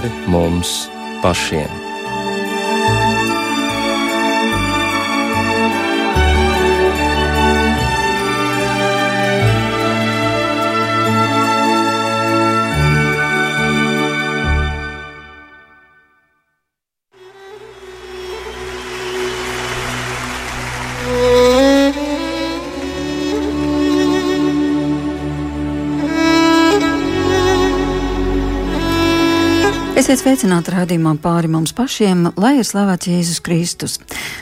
pāri mums pašiem. Esiet sveicināti rādījumā pāri mums pašiem, lai ir slavēts Jēzus Kristus.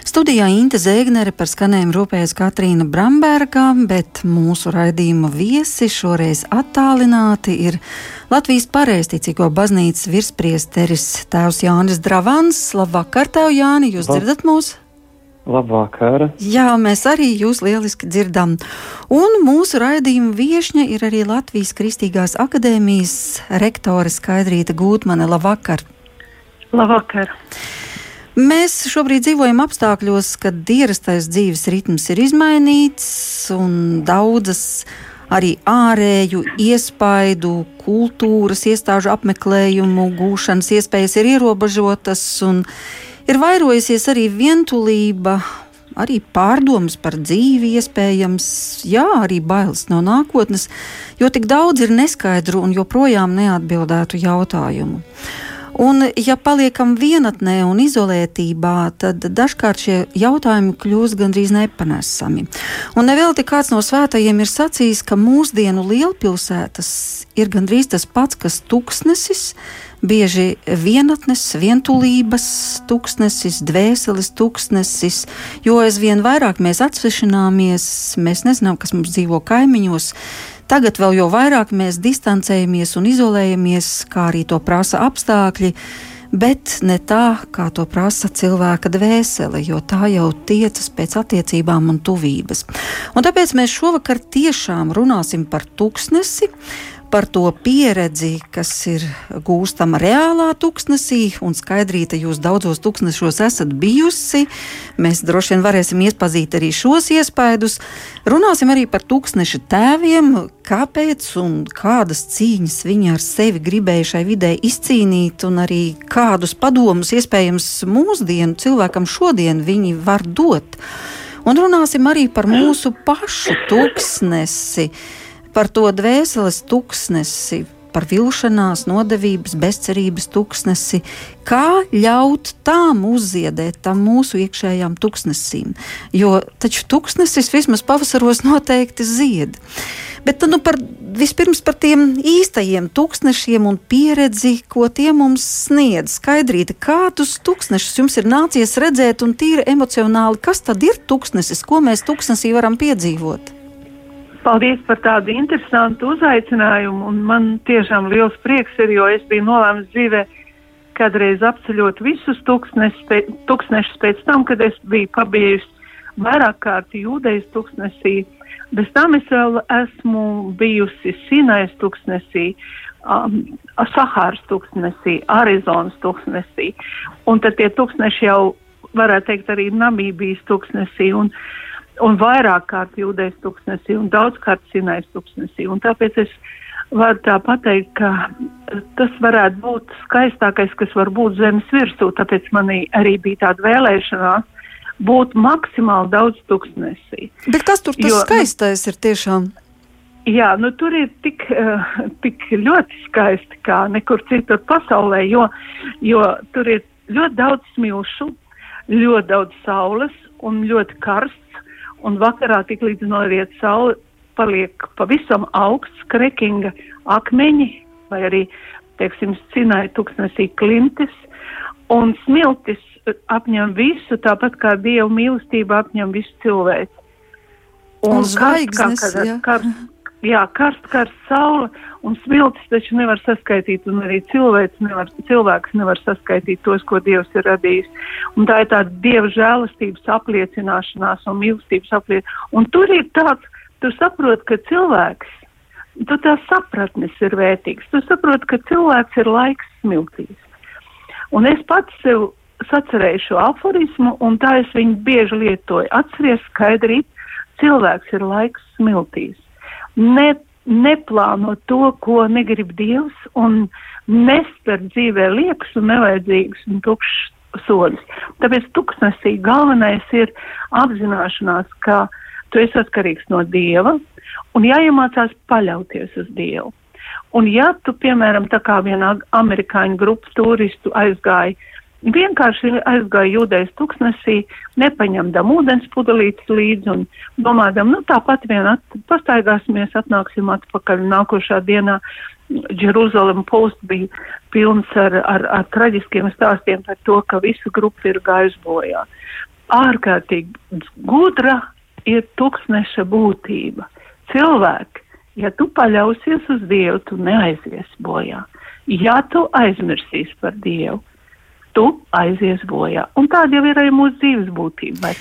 Studijā Inte Zēgnere par skanējumu rūpējas Katrīna Bramberga, bet mūsu raidījuma viesi šoreiz attālināti ir Latvijas pareizticīgo baznīcas virspriesteris tēvs Jānis Dravans. Labvakar, tev Jāni, jūs dzirdat mūs? Labvakar! Jā, mēs arī jūs lieliski dzirdam. Un mūsu raidījuma viesņa ir arī Latvijas Kristīgās akadēmijas rektore Skaidrīta Gūtmane. Labvakar! Labvakar! Mēs šobrīd dzīvojam apstākļos, kad ierastais dzīves ritms ir izmainīts un daudzas arī ārēju iespaidu, kultūras iestāžu apmeklējumu gūšanas iespējas ir ierobežotas un Ir vairojusies arī vientulība, arī pārdomas par dzīvi, iespējams, jā, arī bailes no nākotnes, jo tik daudz ir neskaidru un joprojām neatbildētu jautājumu. Un, ja paliekam vienatnē un izolētībā, tad dažkārt šie jautājumi kļūst gandrīz nepanesami. Un nevelti kāds no svētajiem ir sacījis, ka mūsdienu lielpilsētas ir gandrīz tas pats, kas tuksnesis, bieži vienatnes, vientulības tūkstnesis, dvēseles tūkstnesis, jo aizvien vairāk mēs atsvešināmies, mēs nezinām, kas mums dzīvo kaimiņos. Tagad vēl jau vairāk mēs distancējamies un izolējamies, kā arī to prasa apstākļi, bet ne tā, kā to prasa cilvēka dvēsele, jo tā jau tiecas pēc attiecībām un tuvības. Un tāpēc mēs šovakar tiešām runāsim par tūkstnesi par to pieredzi, kas ir gūstama reālā tūkstnesī, un skaidrīta jūs daudzos tūkstnešos esat bijusi. Mēs droši vien varēsim iepazīt arī šos iespaidus. Runāsim arī par tūkstneša tēviem, kāpēc un kādas cīņas viņi ar sevi gribēja šai vidē izcīnīt, un arī kādus padomus iespējams mūsdienu cilvēkam šodien viņi var dot. Un runāsim arī par mūsu pašu tūkstnesi par to dvēseles tuksnesi, par vilšanās, nodevības, bezcerības tuksnesi, kā ļaut tām uzziedēt tam mūsu iekšējām tuksnesīm. Jo taču tuksnesis vismaz pavasaros noteikti zied. Bet nu, par, vispirms par tiem īstajiem tūkstošiem un pieredzi, ko tie mums sniedz. Skaidrīta, kādus tūkstošus jums ir nācies redzēt un tīri emocionāli, kas tad ir tūkstnesis, ko mēs tūkstnesī varam piedzīvot? Paldies par tādu interesantu uzaicinājumu, un man tiešām liels prieks ir, jo es biju nolēmis dzīvē kādreiz apceļot visus tūkstnešus pēc tam, kad es biju pabijusi vairāk kārt jūdejas tūkstnesī. Bez tam es vēl esmu bijusi Sinais tūkstnesī, um, Sahāras tūkstnesī, Arizonas tūkstnesī, un tad tie tūkstneši jau varētu teikt arī Namībijas tūkstnesī. Un, uh, un vairāk kārt jūdēs tuksnesī un daudz kārt sinais tuksnesī. Un tāpēc es varu tā pateikt, ka tas varētu būt skaistākais, kas var būt zemes virsū, tāpēc manī arī bija tāda vēlēšanās būt maksimāli daudz tuksnesī. Bet kas tur tas jo, nu, skaistais ir tiešām? Jā, nu tur ir tik, uh, tik ļoti skaisti kā nekur citur pasaulē, jo, jo tur ir ļoti daudz smilšu, ļoti daudz saules un ļoti karsts un vakarā tik līdz noriet saule paliek pavisam augsts krekinga akmeņi vai arī, teiksim, cinai tuksnesī klintis, un smiltis apņem visu, tāpat kā Dieva mīlestība apņem visu cilvēku. Un, un zvaigznes, kā, kā, kā, jā, karst, karst saule un smiltis taču nevar saskaitīt, un arī cilvēks nevar, cilvēks nevar saskaitīt tos, ko Dievs ir radījis. Un tā ir tāda Dieva žēlastības apliecināšanās un mīlestības apliecināšanās. Un tur ir tāds, tu saproti, ka cilvēks, tu tā sapratnes ir vērtīgs, tu saproti, ka cilvēks ir laiks smiltīs. Un es pats sev sacerēju šo aforismu, un tā es viņu bieži lietoju. Atceries skaidrīt, cilvēks ir laiks smiltīs ne, neplānot to, ko negrib Dievs, un nespēr dzīvē liekas un nevajadzīgus un tukšs soļus. Tāpēc tuksnesī galvenais ir apzināšanās, ka tu esi atkarīgs no Dieva un jāiemācās paļauties uz Dievu. Un ja tu, piemēram, tā kā viena amerikāņu grupa turistu aizgāja vienkārši aizgāja jūdais tuksnesī, nepaņemdam ūdens pudelītes līdzi un domādam, nu tāpat vien at, pastaigāsimies, atnāksim atpakaļ nākošā dienā. Jeruzalem Post bija pilns ar, ar, ar traģiskiem stāstiem par to, ka visa grupa ir gājusi bojā. Ārkārtīgi gudra ir tuksneša būtība. Cilvēki, ja tu paļausies uz Dievu, tu neaizies bojā. Ja tu aizmirsīsi par Dievu, tu aizies bojā. Un tāda jau ir arī mūsu dzīves būtība.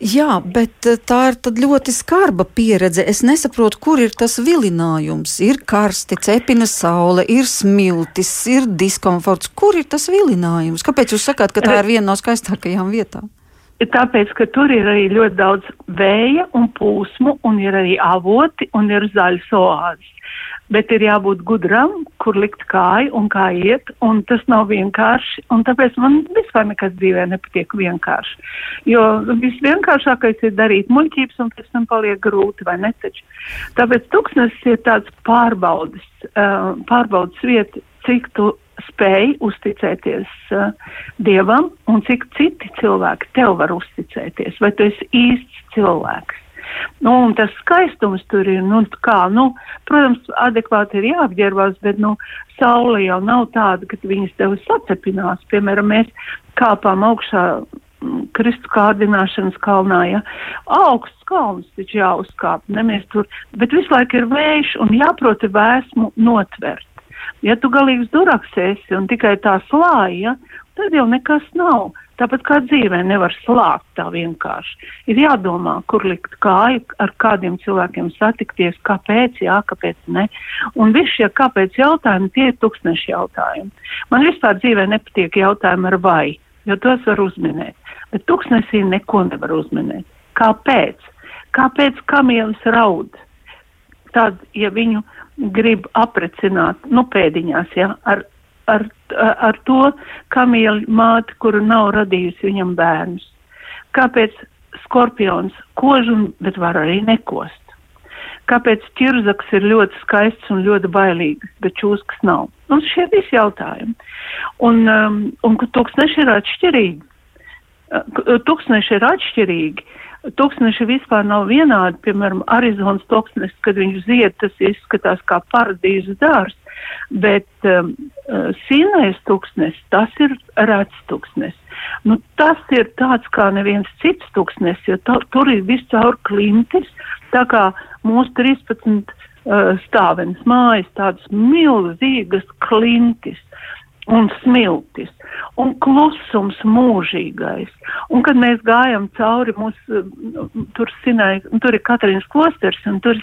Jā, bet eh, tā ir ļoti skarba pieredze. Es nesaprotu, kur ir tas vilinājums. Ir karsti, cepina saule, ir smiltis, ir diskomforts. Kur ir tas vilinājums? Kāpēc jūs sakāt, ka tā ir viena no skaistākajām vietām? Tāpēc, ka tur ir arī ļoti daudz vēja un pūsmu, un ir arī avoti un ir zaļas oāzes bet ir jābūt gudram, kur likt kāju un kā iet, un tas nav vienkārši, tāpēc man vispār nekas dzīvē nepatīk vienkārši. Jo visvienkāršākais ir darīt muļķības, un pēc tam paliek grūti, vai ne taču. Tāpēc tuksnesis ir tāds pārbaudas, uh, pārbaudas vieta, cik tu spēj uzticēties uh, Dievam, un cik citi cilvēki tev var uzticēties, vai tu esi īsts cilvēks. Nu, un tas skaistums tur ir, nu, kā, nu, protams, adekvāti ir jāapģērbās, bet, nu, saule jau nav tāda, ka viņas tev sacepinās. Piemēram, mēs kāpām augšā mm, Kristu kārdināšanas kalnā, ja augsts kalns taču jāuzkāp, ne mēs tur, bet visu laiku ir vējš un jāproti vēsmu notvert. Ja tu galīgs duraks esi un tikai tā slāja, tad jau nekas nav. Tāpat kā dzīvē nevar slāpt tā vienkārši. Ir jādomā, kur likt kāju, ar kādiem cilvēkiem satikties, kāpēc, jā, kāpēc ne. Un visi šie kāpēc jautājumi, tie ir tūkstneši jautājumi. Man vispār dzīvē nepatīk jautājumi ar vai, jo tos var uzminēt. Bet tūkstnesī neko nevar uzminēt. Kāpēc? Kāpēc kamielis raud? Tad, ja viņu grib aprecināt, nu pēdiņās, ja, ar ar, ar to kamieļu māti, kura nav radījusi viņam bērnus. Kāpēc skorpions kož, un, bet var arī nekost? Kāpēc ķirzaks ir ļoti skaists un ļoti bailīgs, bet čūskas nav? Un šie visi jautājumi. Un, um, un tūkstneši ir atšķirīgi. Tūkstneši ir atšķirīgi. Tūkstneši vispār nav vienādi. Piemēram, Arizonas tūkstnesis, kad viņš zied, tas izskatās kā paradīzes dārs. Bet um, uh, Sīnais tūkstnes, tas ir rēts tūkstnes. Nu, tas ir tāds kā neviens cits tūkstnes, jo to, tur ir viscaur klintis, tā kā mūsu 13 uh, stāvenes mājas, tādas milzīgas klintis un smiltis, un klusums mūžīgais. Un, kad mēs gājam cauri mūsu, tur, sinai, tur ir Katrīnas klosters, un tur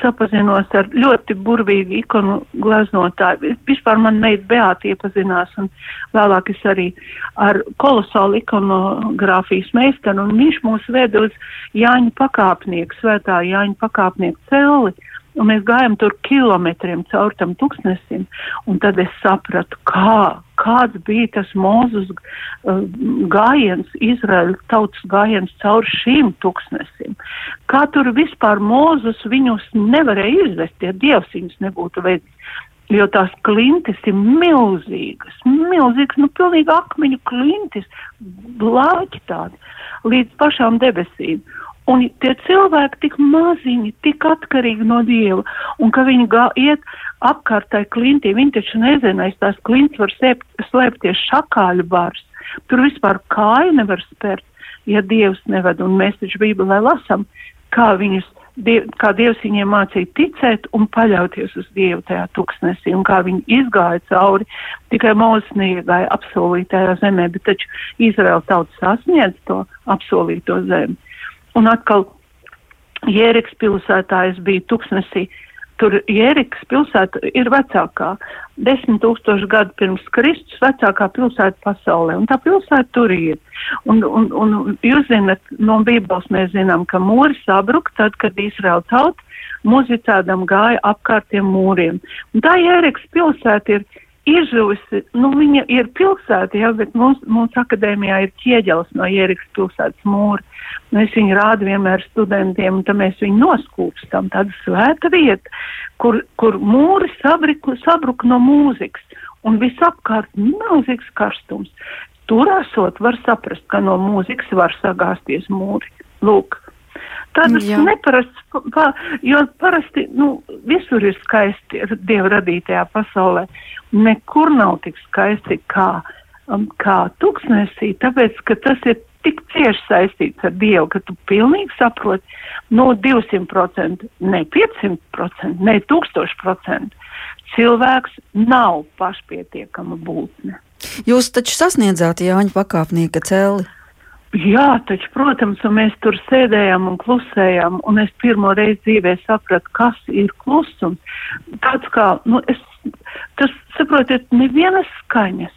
sapazinos ar ļoti burvīgu ikonu gleznotāju. Vispār man meita Beāta iepazinās, un vēlāk es arī ar kolosālu ikonogrāfijas meistaru, un viņš mūs veda uz Jāņa pakāpnieku, svētā Jāņa pakāpnieku celi. Un mēs gājām tur kilometriem caur tam tūkstnesim, un tad es sapratu, kā, kāds bija tas mūzus uh, gājiens, Izraēla tautas gājiens caur šīm tūkstnesim. Kā tur vispār mūzus viņus nevarēja izvest, ja Dievs viņus nebūtu veids. Jo tās klintis ir milzīgas, milzīgas, nu, pilnīgi akmeņu klintis, blāķi tādi, līdz pašām debesīm. Un tie cilvēki tik maziņi, tik atkarīgi no Dieva, un ka viņi gā, iet apkārtai klintī, viņi taču nezina, aiz tās klints var slēpt, slēpties šakāļu bars. Tur vispār kāju nevar spērt, ja Dievs neved, un mēs taču Bībelē lasam, kā viņus, diev, kā Dievs viņiem mācīja ticēt un paļauties uz Dievu tajā tuksnesī, un kā viņi izgāja cauri, tikai Mūzes neiegāja apsolītajā zemē, bet taču Izraela tauta sasniedz to apsolīto zemi. Un atkal Jēriks pilsētā es biju tuksnesī tur Jērikas pilsēta ir vecākā, desmit tūkstoši gadu pirms Kristus vecākā pilsēta pasaulē, un tā pilsēta tur ir. Un, un, un jūs zinat, no Bībeles mēs zinām, ka mūri sabruka tad, kad Izraela tauta muzicēdam gāja apkārt tiem mūriem. Un tā Jērikas pilsēta ir izžuvusi, nu viņa ir pilsēta, jā, bet mums, mums akadēmijā ir ķieģels no Jērikas pilsētas mūra. Mēs viņu rādu vienmēr studentiem, un tad mēs viņu noskūpstam. Tāda svēta vieta, kur, kur mūri sabriku, sabruka no mūzikas, un visapkārt milzīgs karstums. Tur esot, var saprast, ka no mūzikas var sagāzties mūri. Lūk. Tādas Jā. neparastas, jo parasti, nu, visur ir skaisti Dieva radītajā pasaulē. Nekur nav tik skaisti kā, um, kā tuksnesī, tāpēc, ka tas ir tik cieši saistīts ar Dievu, ka tu pilnīgi saproti, no 200%, ne 500%, ne 1000%. Cilvēks nav pašpietiekama būtne. Jūs taču sasniedzāt Jāņa pakāpnieka cēli. Jā, taču, protams, mēs tur sēdējām un klusējām, un es pirmo reizi dzīvē sapratu, kas ir klusums. Tāds kā, nu, es, tas, saprotiet, nevienas skaņas,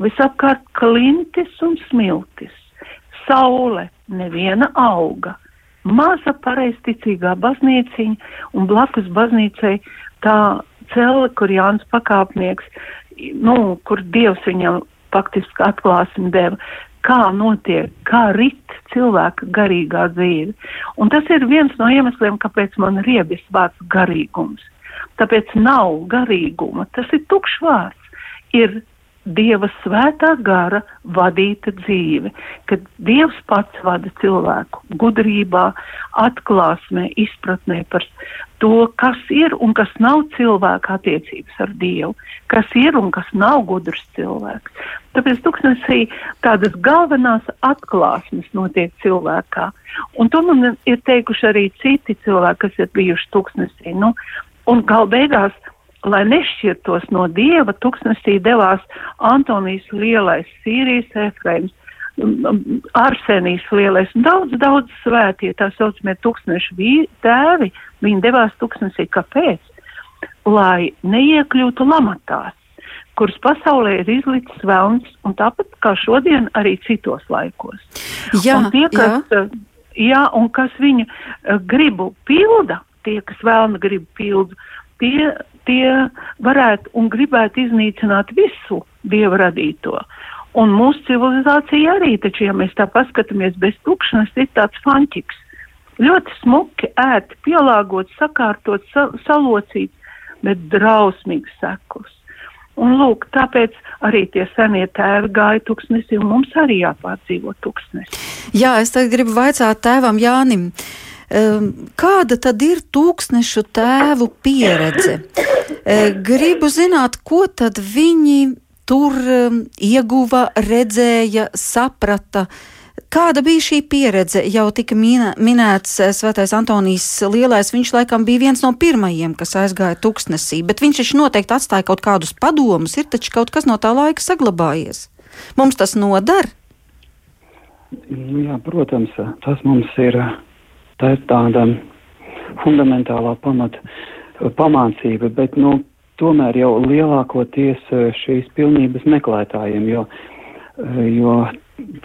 visapkārt klintis un smiltis, saule, neviena auga, maza pareizticīgā baznīciņa, un blakus baznīcai tā cele, kur Jānis pakāpnieks, nu, kur Dievs viņam faktiski atklāsim deva, kā notiek, kā rit cilvēka garīgā dzīve. Un tas ir viens no iemesliem, kāpēc man riebjas vārds garīgums. Tāpēc nav garīguma, tas ir tukšs vārds. Ir Dieva svētā gara vadīta dzīve, kad Dievs pats vada cilvēku gudrībā, atklāsmē, izpratnē par to, kas ir un kas nav cilvēka attiecības ar Dievu, kas ir un kas nav gudrs cilvēks. Tāpēc tūkstnesī tādas galvenās atklāsmes notiek cilvēkā. Un to man ir teikuši arī citi cilvēki, kas ir bijuši tūkstnesī. Nu, un gal beigās lai nešķirtos no dieva, tuksnesī devās Antonijs Lielais, Sīrijas Efraims, Arsenijs Lielais un daudz, daudz svētie, tā saucamie tūkstneši tēvi, viņi devās tuksnesī. Kāpēc? Lai neiekļūtu lamatās, kuras pasaulē ir izlicis velns, un tāpat kā šodien arī citos laikos. Jā, un tie, kas, jā. jā, un kas viņa gribu pilda, tie, kas vēlna gribu pildu, tie tie varētu un gribētu iznīcināt visu dieva radīto. Un mūsu civilizācija arī, taču, ja mēs tā paskatāmies bez tukšanas, ir tāds fanķiks. Ļoti smuki ēti, pielāgots, sakārtot, sa salocīts, bet drausmīgs sekus. Un lūk, tāpēc arī tie senie tēvi gāja tuksnesi, un mums arī jāpārdzīvo tuksnesi. Jā, es tagad gribu vaicāt tēvam Jānim. Uh, Kāda tad ir tūkstnešu tēvu pieredze? Gribu zināt, ko tad viņi tur ieguva, redzēja, saprata. Kāda bija šī pieredze? Jau tika minē, minēts Svētais Antonijs Lielais. Viņš laikam bija viens no pirmajiem, kas aizgāja tuksnesī, bet viņš taču noteikti atstāja kaut kādus padomus. Ir taču kaut kas no tā laika saglabājies. Mums tas nodara? Nu, jā, protams, tas mums ir Tā ir tāda fundamentālā pamata pamācība, bet nu, tomēr jau lielākoties eh, šīs pilnības meklētājiem, jo, eh, jo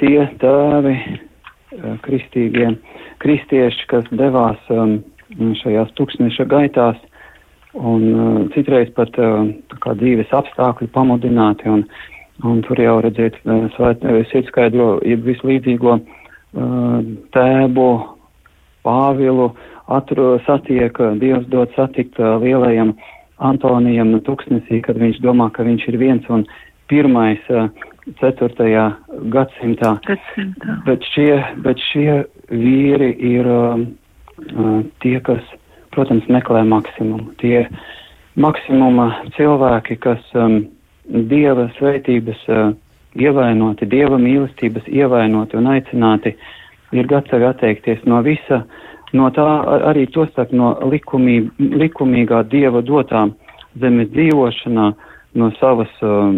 tie tēvi, eh, kristīgie kristieši, kas devās šajās tūkstneša gaitās un citreiz pat kā dzīves apstākļi pamudināti un, un tur jau redzēt sirdsskaidro, jeb vislīdzīgo tēbu Pāvilu atru, satiek, Dievs dod satikt lielajam Antonijam Tuksnesī, kad viņš domā, ka viņš ir viens un pirmais 4. gadsimtā. gadsimtā. Bet, šie, bet šie vīri ir uh, tie, kas, protams, meklē maksimumu. Tie maksimuma cilvēki, kas um, Dieva svētības uh, ievainoti, Dieva mīlestības ievainoti un aicināti uh, ir gatavi atteikties no visa, no tā arī to starp no likumī, likumīgā dieva dotām zemes dzīvošanā, no savas uh,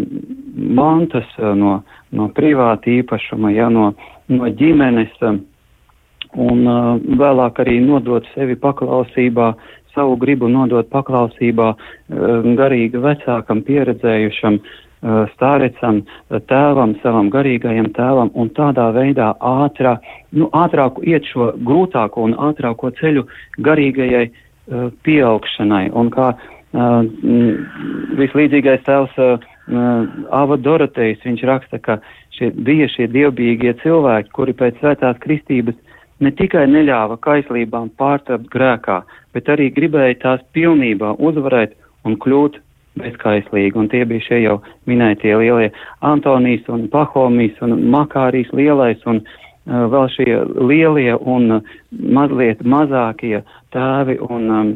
mantas, uh, no, no privāta īpašuma, ja, no, no ģimenes, uh, un uh, vēlāk arī nodot sevi paklausībā savu gribu nodot paklausībā garīgi vecākam, pieredzējušam stārecam, tēvam, savam garīgajam tēvam un tādā veidā ātrā, nu, ātrāk iet šo grūtāko un ātrāko ceļu garīgajai uh, pieaugšanai. Un kā uh, vislīdzīgais tēvs uh, Ava Dorotejs, viņš raksta, ka šie, bija šie dievbijīgie cilvēki, kuri pēc svētās kristības ne tikai neļāva kaislībām pārtapt grēkā, bet arī gribēja tās pilnībā uzvarēt un kļūt bezkaislīgi, un tie bija šie jau minētie lielie Antonijs un Pahomijs un Makārijs lielais un uh, vēl šie lielie un uh, mazliet mazākie tēvi un, um,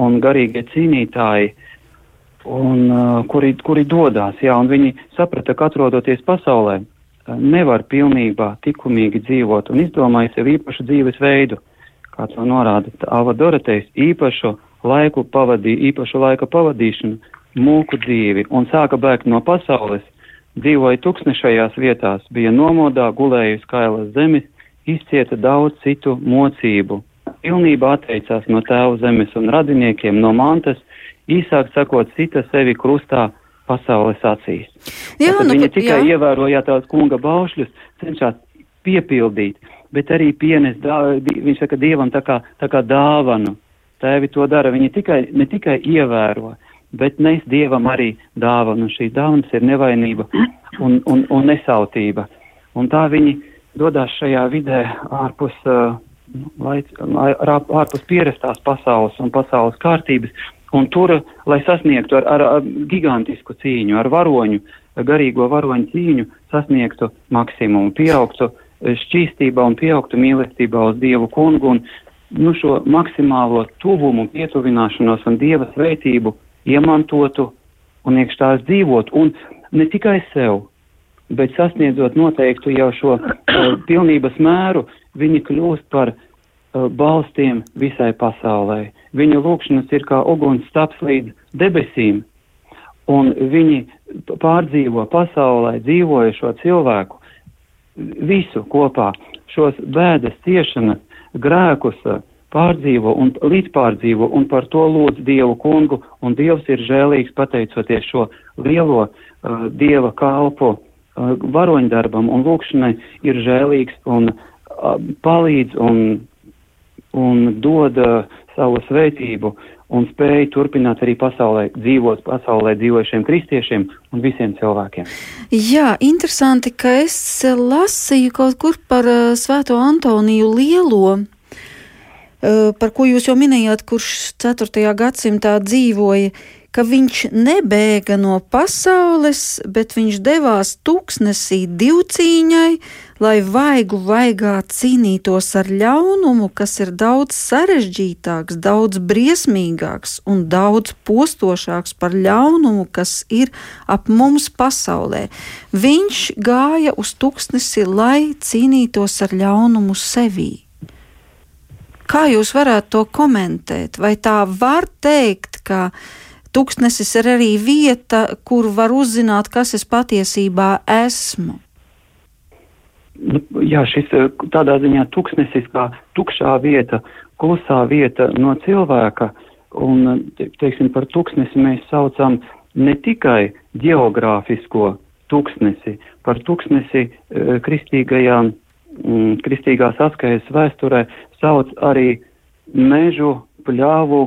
un garīgie cīnītāji, un, uh, kuri, kuri dodās, jā, un viņi saprata, ka atrodoties pasaulē, uh, nevar pilnībā likumīgi dzīvot un izdomāja sev īpašu dzīves veidu, kā to norāda Ava Dorotejs, īpašu laiku pavadīja, īpašu laika pavadīšanu, mūku dzīvi un sāka bēgt no pasaules, dzīvoja tūkstnešajās vietās, bija nomodā, gulēja uz kailas zemes, izcieta daudz citu mocību, pilnībā atteicās no tēva zemes un radiniekiem, no mantas, īsāk sakot, cita sevi krustā pasaules acīs. Jā, Tātad nu, viņa tikai jā. ievēroja tās kunga baušļus, cenšas piepildīt, bet arī pienes, dā, viņš saka, dievam tā kā, tā kā dāvanu tēvi to dara. Viņi tikai, ne tikai ievēro, bet nes dievam arī dāvanu. Šīs dāvanas ir nevainība un, un, un nesautība. Un tā viņi dodas šajā vidē ārpus, uh, laic, ārpus pierastās pasaules un pasaules kārtības. Un tur, lai sasniegtu ar, ar, ar gigantisku cīņu, ar varoņu, garīgo varoņu cīņu, sasniegtu maksimumu, pieaugtu šķīstībā un pieaugtu mīlestībā uz Dievu kungu un nu, šo maksimālo tuvumu, pietuvināšanos un dieva svētību iemantotu un iekš tās dzīvot. Un ne tikai sev, bet sasniedzot noteiktu jau šo uh, pilnības mēru, viņi kļūst par uh, balstiem visai pasaulē. Viņu lūkšanas ir kā uguns staps līdz debesīm, un viņi pārdzīvo pasaulē dzīvojušo cilvēku visu kopā, šos bēdas, ciešanas, grēkus eh, pārdzīvo un līdzpārdzīvo un par to lūdz Dievu kungu, un Dievs ir žēlīgs pateicoties šo lielo uh, Dieva kalpu uh, varoņdarbam un lūkšanai ir žēlīgs un uh, palīdz un, un dod uh, savu svētību un spēju turpināt arī pasaulē dzīvot, pasaulē dzīvojušiem kristiešiem un visiem cilvēkiem. Jā, interesanti, ka es lasīju kaut kur par uh, Svēto Antoniju Lielo, uh, par ko jūs jau minējāt, kurš 4. gadsimtā dzīvoja ka viņš nebēga no pasaules, bet viņš devās tūkstnesī divcīņai, lai vaigu vaigā cīnītos ar ļaunumu, kas ir daudz sarežģītāks, daudz briesmīgāks un daudz postošāks par ļaunumu, kas ir ap mums pasaulē. Viņš gāja uz tūkstnesi, lai cīnītos ar ļaunumu sevī. Kā jūs varētu to komentēt? Vai tā var teikt, ka Tuksnesis ir arī vieta, kur var uzzināt, kas es patiesībā esmu. Nu, jā, šis eh, tādā ziņā tuksnesis kā tukšā vieta, klusā vieta no cilvēka, un, teiksim, par tuksnesi mēs saucam ne tikai geogrāfisko tuksnesi, par tuksnesi e, kristīgajā, m, kristīgās atskajas vēsturē sauc arī mežu, pļāvu,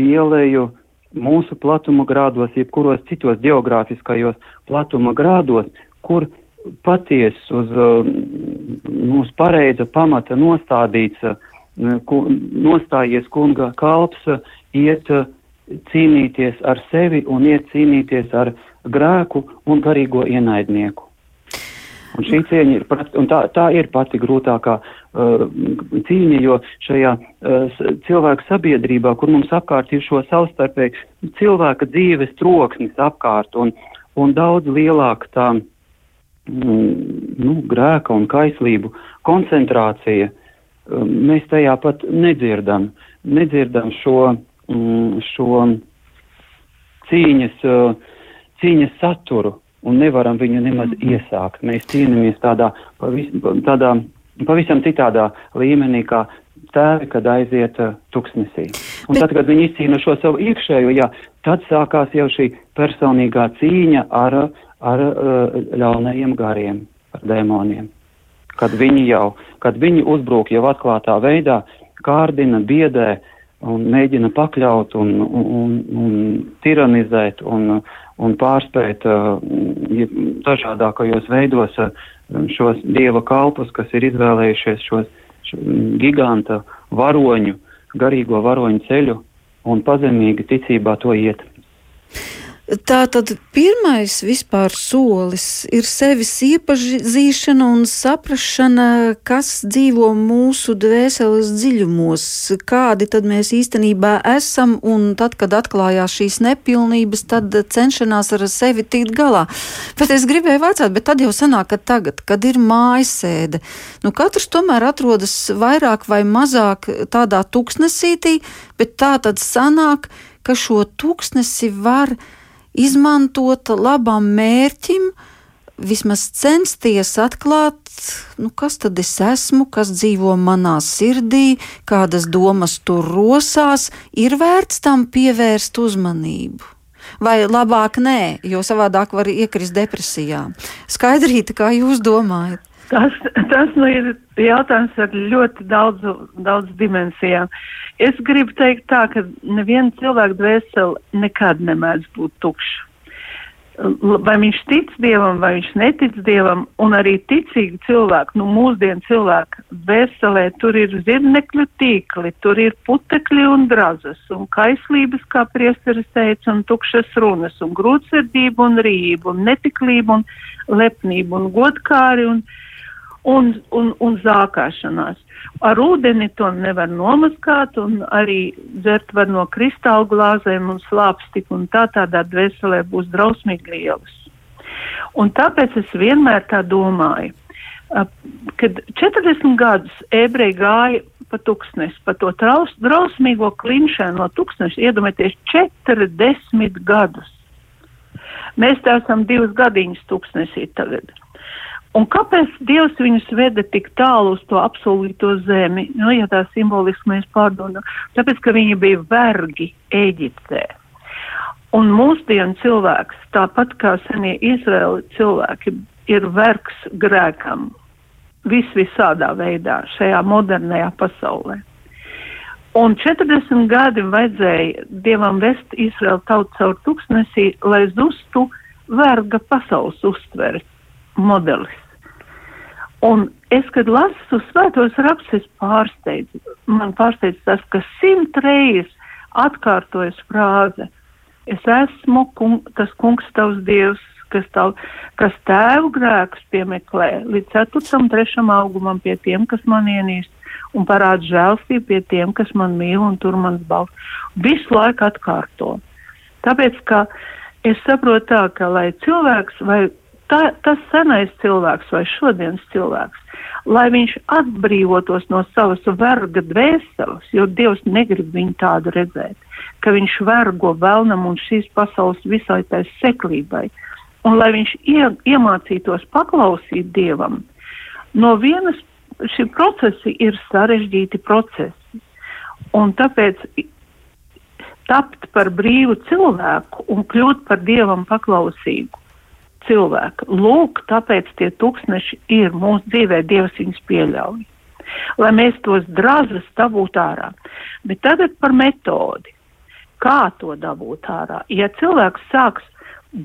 ieleju, mūsu platuma grādos, jebkuros citos geogrāfiskajos platuma grādos, kur patiesi uz mūsu uh, pareiza pamata nostādīts, uh, nostājies kunga kalps, uh, iet cīnīties ar sevi un iet cīnīties ar grēku un garīgo ienaidnieku. Un šī cīņa ir, tā, tā ir pati grūtākā uh, cīņa, jo šajā uh, cilvēku sabiedrībā, kur mums apkārt ir šo savstarpēju cilvēka dzīves troksnis apkārt un, un daudz lielāka tā mm, nu, grēka un kaislību koncentrācija, uh, mēs tajā pat nedzirdam, nedzirdam šo, mm, šo cīņas, uh, cīņas saturu un nevaram viņu nemaz mhm. iesākt. Mēs cīnāmies tādā, pavis, tādā pavisam citādā līmenī, kā tēvi, kad aiziet uh, tuksnesī. Un Bet... tad, kad viņi izcīna šo savu iekšējo, jā, tad sākās jau šī personīgā cīņa ar, ar uh, ļaunajiem gariem, ar dēmoniem. Kad viņi jau, kad viņi uzbrūk jau atklātā veidā, kārdina, biedē un mēģina pakļaut un, un, un tiranizēt un, un pārspēt uh, dažādākajos veidos uh, šos dieva kalpus, kas ir izvēlējušies šos šo giganta varoņu, garīgo varoņu ceļu un pazemīgi ticībā to iet. Tā tad pirmais vispār solis ir sevis iepazīšana un saprašana, kas dzīvo mūsu dvēseles dziļumos, kādi tad mēs īstenībā esam, un tad, kad atklājās šīs nepilnības, tad cenšanās ar sevi tikt galā. Bet es gribēju vācāt, bet tad jau sanāk, ka tagad, kad ir mājasēde, nu katrs tomēr atrodas vairāk vai mazāk tādā tuksnesītī, bet tā tad sanāk, ka šo tuksnesi var izmantot labam mērķim, vismaz censties atklāt, nu, kas tad es esmu, kas dzīvo manā sirdī, kādas domas tur rosās, ir vērts tam pievērst uzmanību. Vai labāk nē, jo savādāk var iekrist depresijā. Skaidrīta, kā jūs domājat? Tas, tas nu ir jautājums ar ļoti daudz, daudz dimensijām. Es gribu teikt tā, ka neviena cilvēka dvēsele nekad nemēdz būt tukša. Vai viņš tic dievam, vai viņš netic dievam, un arī ticīgi cilvēki, nu mūsdienu cilvēku dvēselē, tur ir zirnekļu tīkli, tur ir putekļi un drazas, un kaislības, kā priesteris teica, un tukšas runas, un grūtsirdība un rība, un netiklība, un lepnība, un godkāri, un, uh, un, un, un zākāšanās. Ar ūdeni to nevar nomaskāt, un arī dzert var no kristāla glāzēm un slāpstik, un tā tādā dvēselē būs drausmīgi lielas. Un tāpēc es vienmēr tā domāju, kad 40 gadus ebreji gāja pa tūkstnesi, pa to traus, drausmīgo klinšanu no tūkstneša, iedomājieties, 40 gadus. Mēs tā esam divas gadiņas tūkstnesī tagad. Un kāpēc Dievs viņus veda tik tālu uz to apsolīto zemi? Nu, ja tā simboliski mēs pārdomājam, tāpēc, ka viņi bija vergi Eģiptē. Un mūsdienu cilvēks, tāpat kā senie Izraēli cilvēki, ir vergs grēkam vis visādā veidā šajā modernajā pasaulē. Un 40 gadi vajadzēja Dievam vest Izraēlu tautu caur tūkstnesī, lai zustu verga pasaules uztveres modelis. Un es, kad lasu svētos rakstus, pārsteidzu. Man pārsteidz tas, ka simt reizes atkārtojas frāze: Es esmu kung, tas kungs tavs dievs, kas, tav, kas tēvu grēkus piemeklē līdz ceturtam, trešam augumam pie tiem, kas man ienīst, un parāda žēlstību pie tiem, kas man mīl un tur mans balsts. Visu laiku atkārto. Tāpēc, ka es saprotu tā, ka lai cilvēks vai tā, tas senais cilvēks vai šodienas cilvēks, lai viņš atbrīvotos no savas verga dvēseles, jo Dievs negrib viņu tādu redzēt, ka viņš vergo vēlnam un šīs pasaules visai tai seklībai, un lai viņš ie, iemācītos paklausīt Dievam. No vienas šie procesi ir sarežģīti procesi, un tāpēc tapt par brīvu cilvēku un kļūt par Dievam paklausīgu cilvēka. Lūk, tāpēc tie tūkstneši ir mūsu dzīvē, Dievs viņus pieļauj. Lai mēs tos drazas dabūtu ārā. Bet tagad par metodi. Kā to dabūt ārā? Ja cilvēks sāks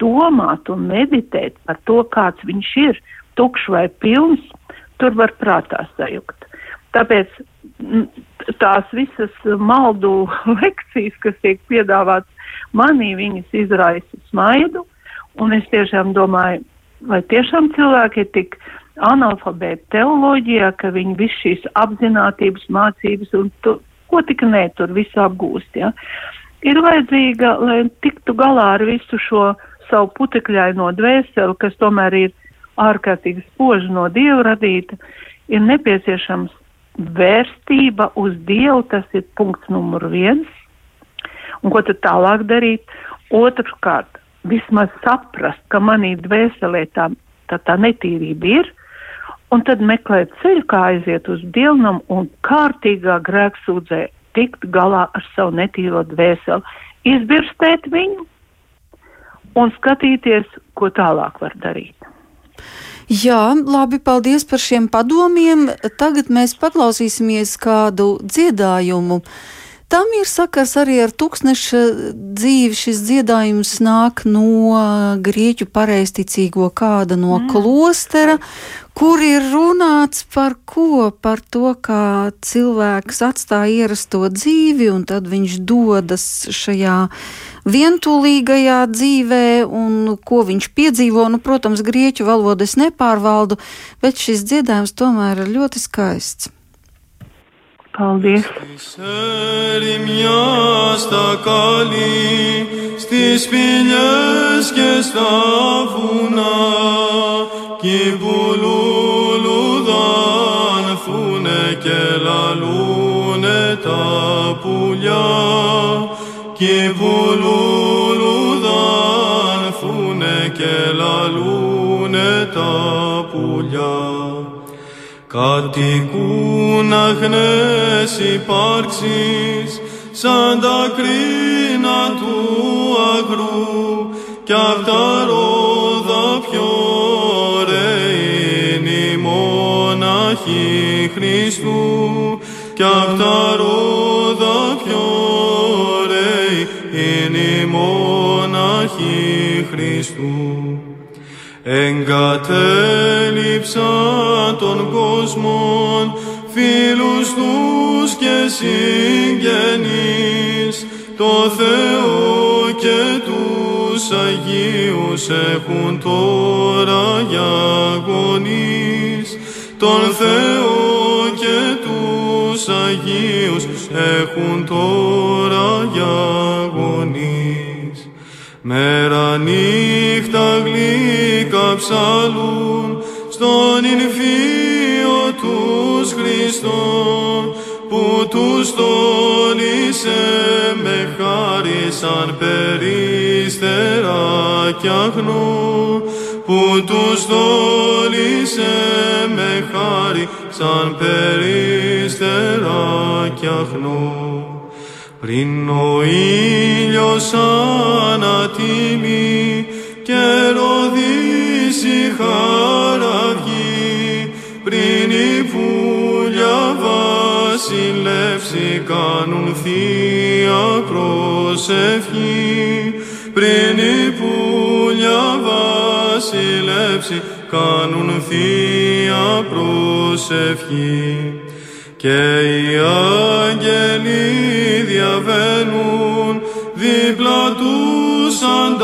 domāt un meditēt par to, kāds viņš ir, tukšs vai pilns, tur var prātā sajukt. Tāpēc tās visas maldu lekcijas, kas tiek piedāvātas manī, viņas izraisa smaidu, Un es tiešām domāju, vai tiešām cilvēki ir tik analfabēti teoloģijā, ka viņi visu šīs apzinātības mācības un tu, ko tik ne tur visu apgūst. Ja? Ir vajadzīga, lai tiktu galā ar visu šo savu putekļaino dvēseli, kas tomēr ir ārkārtīgi spoži no Dieva radīta, ir nepieciešams vērstība uz Dievu, tas ir punkts numur viens. Un ko tad tālāk darīt? Otrkārt, vismaz saprast, ka manī dvēselē tā, tā, tā netīrība ir, un tad meklēt ceļu, kā aiziet uz dievnam un kārtīgā grēksūdzē tikt galā ar savu netīro dvēseli, izbirstēt viņu un skatīties, ko tālāk var darīt. Jā, labi, paldies par šiem padomiem. Tagad mēs paklausīsimies kādu dziedājumu. Tam ir sakars arī ar tūkstneša dzīvi. Šis dziedājums nāk no grieķu pareizticīgo kāda no mm. klostera, kur ir runāts par ko? Par to, kā cilvēks atstāja ierasto dzīvi un tad viņš dodas šajā vientulīgajā dzīvē un ko viņš piedzīvo. Nu, protams, grieķu valodu es nepārvaldu, bet šis dziedājums tomēr ir ļoti skaists. Paldies! στα καλή, στις πηλιές και στα βουνά κι που λουλουδάνθουνε και λαλούνε τα πουλιά κι που λουλουδάνθουνε και λαλούνε κατοικούν αγνές υπάρξεις σαν τα κρίνα του αγρού κι απ' τα ρόδα πιο ωραία είναι η μοναχή Χριστού. Κι απ' τα ρόδα πιο ωραία είναι η μοναχή Χριστού εγκατέλειψα τον κόσμο φίλους τους και συγγενείς. Το Θεό και τους Αγίους έχουν τώρα για γονείς. Τον Θεό και τους Αγίους έχουν τώρα για γονείς. Μέρα νύχτα γλυκά ψαλούν στον Ινφίο τους Χριστόν που τους τόλισε με χάρη σαν περίστερα κι αγνού που τους τόλισε με χάρη σαν περίστερα κι αγνού. Πριν ο ήλιος ανατιμεί και ροδίσει χαραυγή πριν η βούλια βασιλεύσει κάνουν θεία προσευχή. Πριν η βούλια βασιλεύσει κάνουν θεία προσευχή. Και οι άγγελοι διαβαίνουν δίπλα τους σαν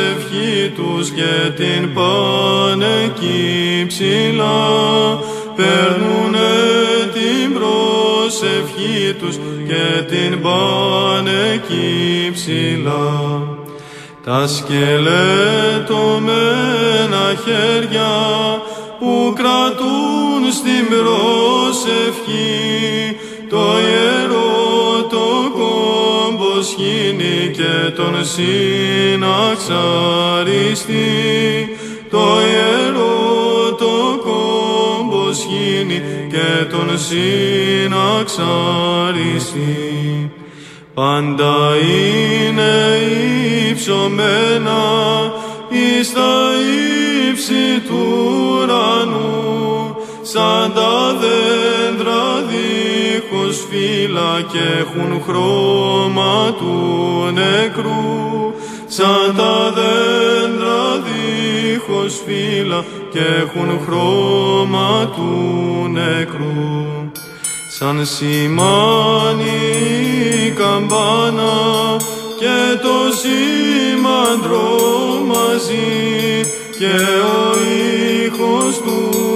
προσευχή τους και την πάνε εκεί ψηλά. Παίρνουνε την προσευχή τους και την πάνε εκεί ψηλά. Τα σκελετωμένα χέρια που κρατούν στην προσευχή το ιερό το κόμπο σχήνει και τον συναξαριστεί. Το ιερό το κόμπος σχήνει και τον συναξαριστεί. Πάντα είναι υψωμένα εις τα ύψη του ουρανού σαν τα δέντρα δίχως φύλλα και έχουν χρώμα του νεκρού. Σαν τα δέντρα δίχως φύλλα και έχουν χρώμα του νεκρού. Σαν σημάνει η καμπάνα και το σήμαντρο μαζί και ο ήχος του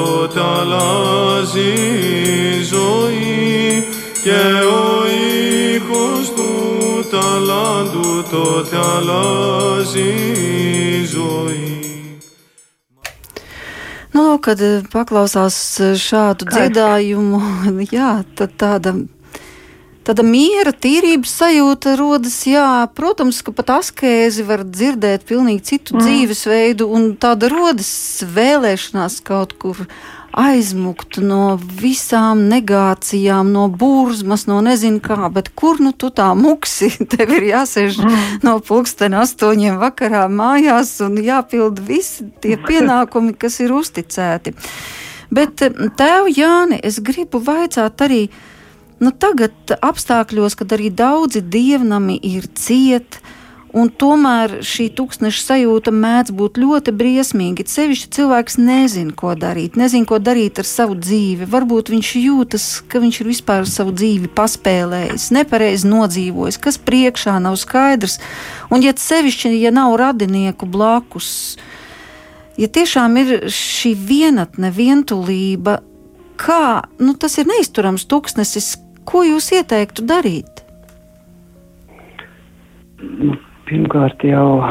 ταλάντου το αλλάζει η ζωή και ο ήχος του ταλάντου το αλλάζει η ζωή Nu, kad paklausās šādu Kā dziedājumu, jā, tad tāda Tāda miera, tīrības sajūta rodas, jā, protams, ka pat askēzi var dzirdēt pilnīgi citu mm. dzīvesveidu, un tāda rodas vēlēšanās kaut kur aizmukt no visām negācijām, no burzmas, no nezinu kā, bet kur nu tu tā muksi? Tev ir jāsēž mm. no pulksten astoņiem vakarā mājās un jāpild visi tie pienākumi, kas ir uzticēti. Bet eh, tev, Jāni, es gribu vaicāt arī, nu tagad apstākļos, kad arī daudzi dievnami ir cieti, Un tomēr šī tūkstneša sajūta mēdz būt ļoti briesmīga. Sevišķi cilvēks nezina, ko darīt, nezina, ko darīt ar savu dzīvi. Varbūt viņš jūtas, ka viņš ir vispār savu dzīvi paspēlējis, nepareizi nodzīvojis, kas priekšā nav skaidrs. Un, ja sevišķi, ja nav radinieku blakus, ja tiešām ir šī vienatne, vientulība, kā nu, tas ir neizturams tūkstnesis, ko jūs ieteiktu darīt? Nu pirmkārt jau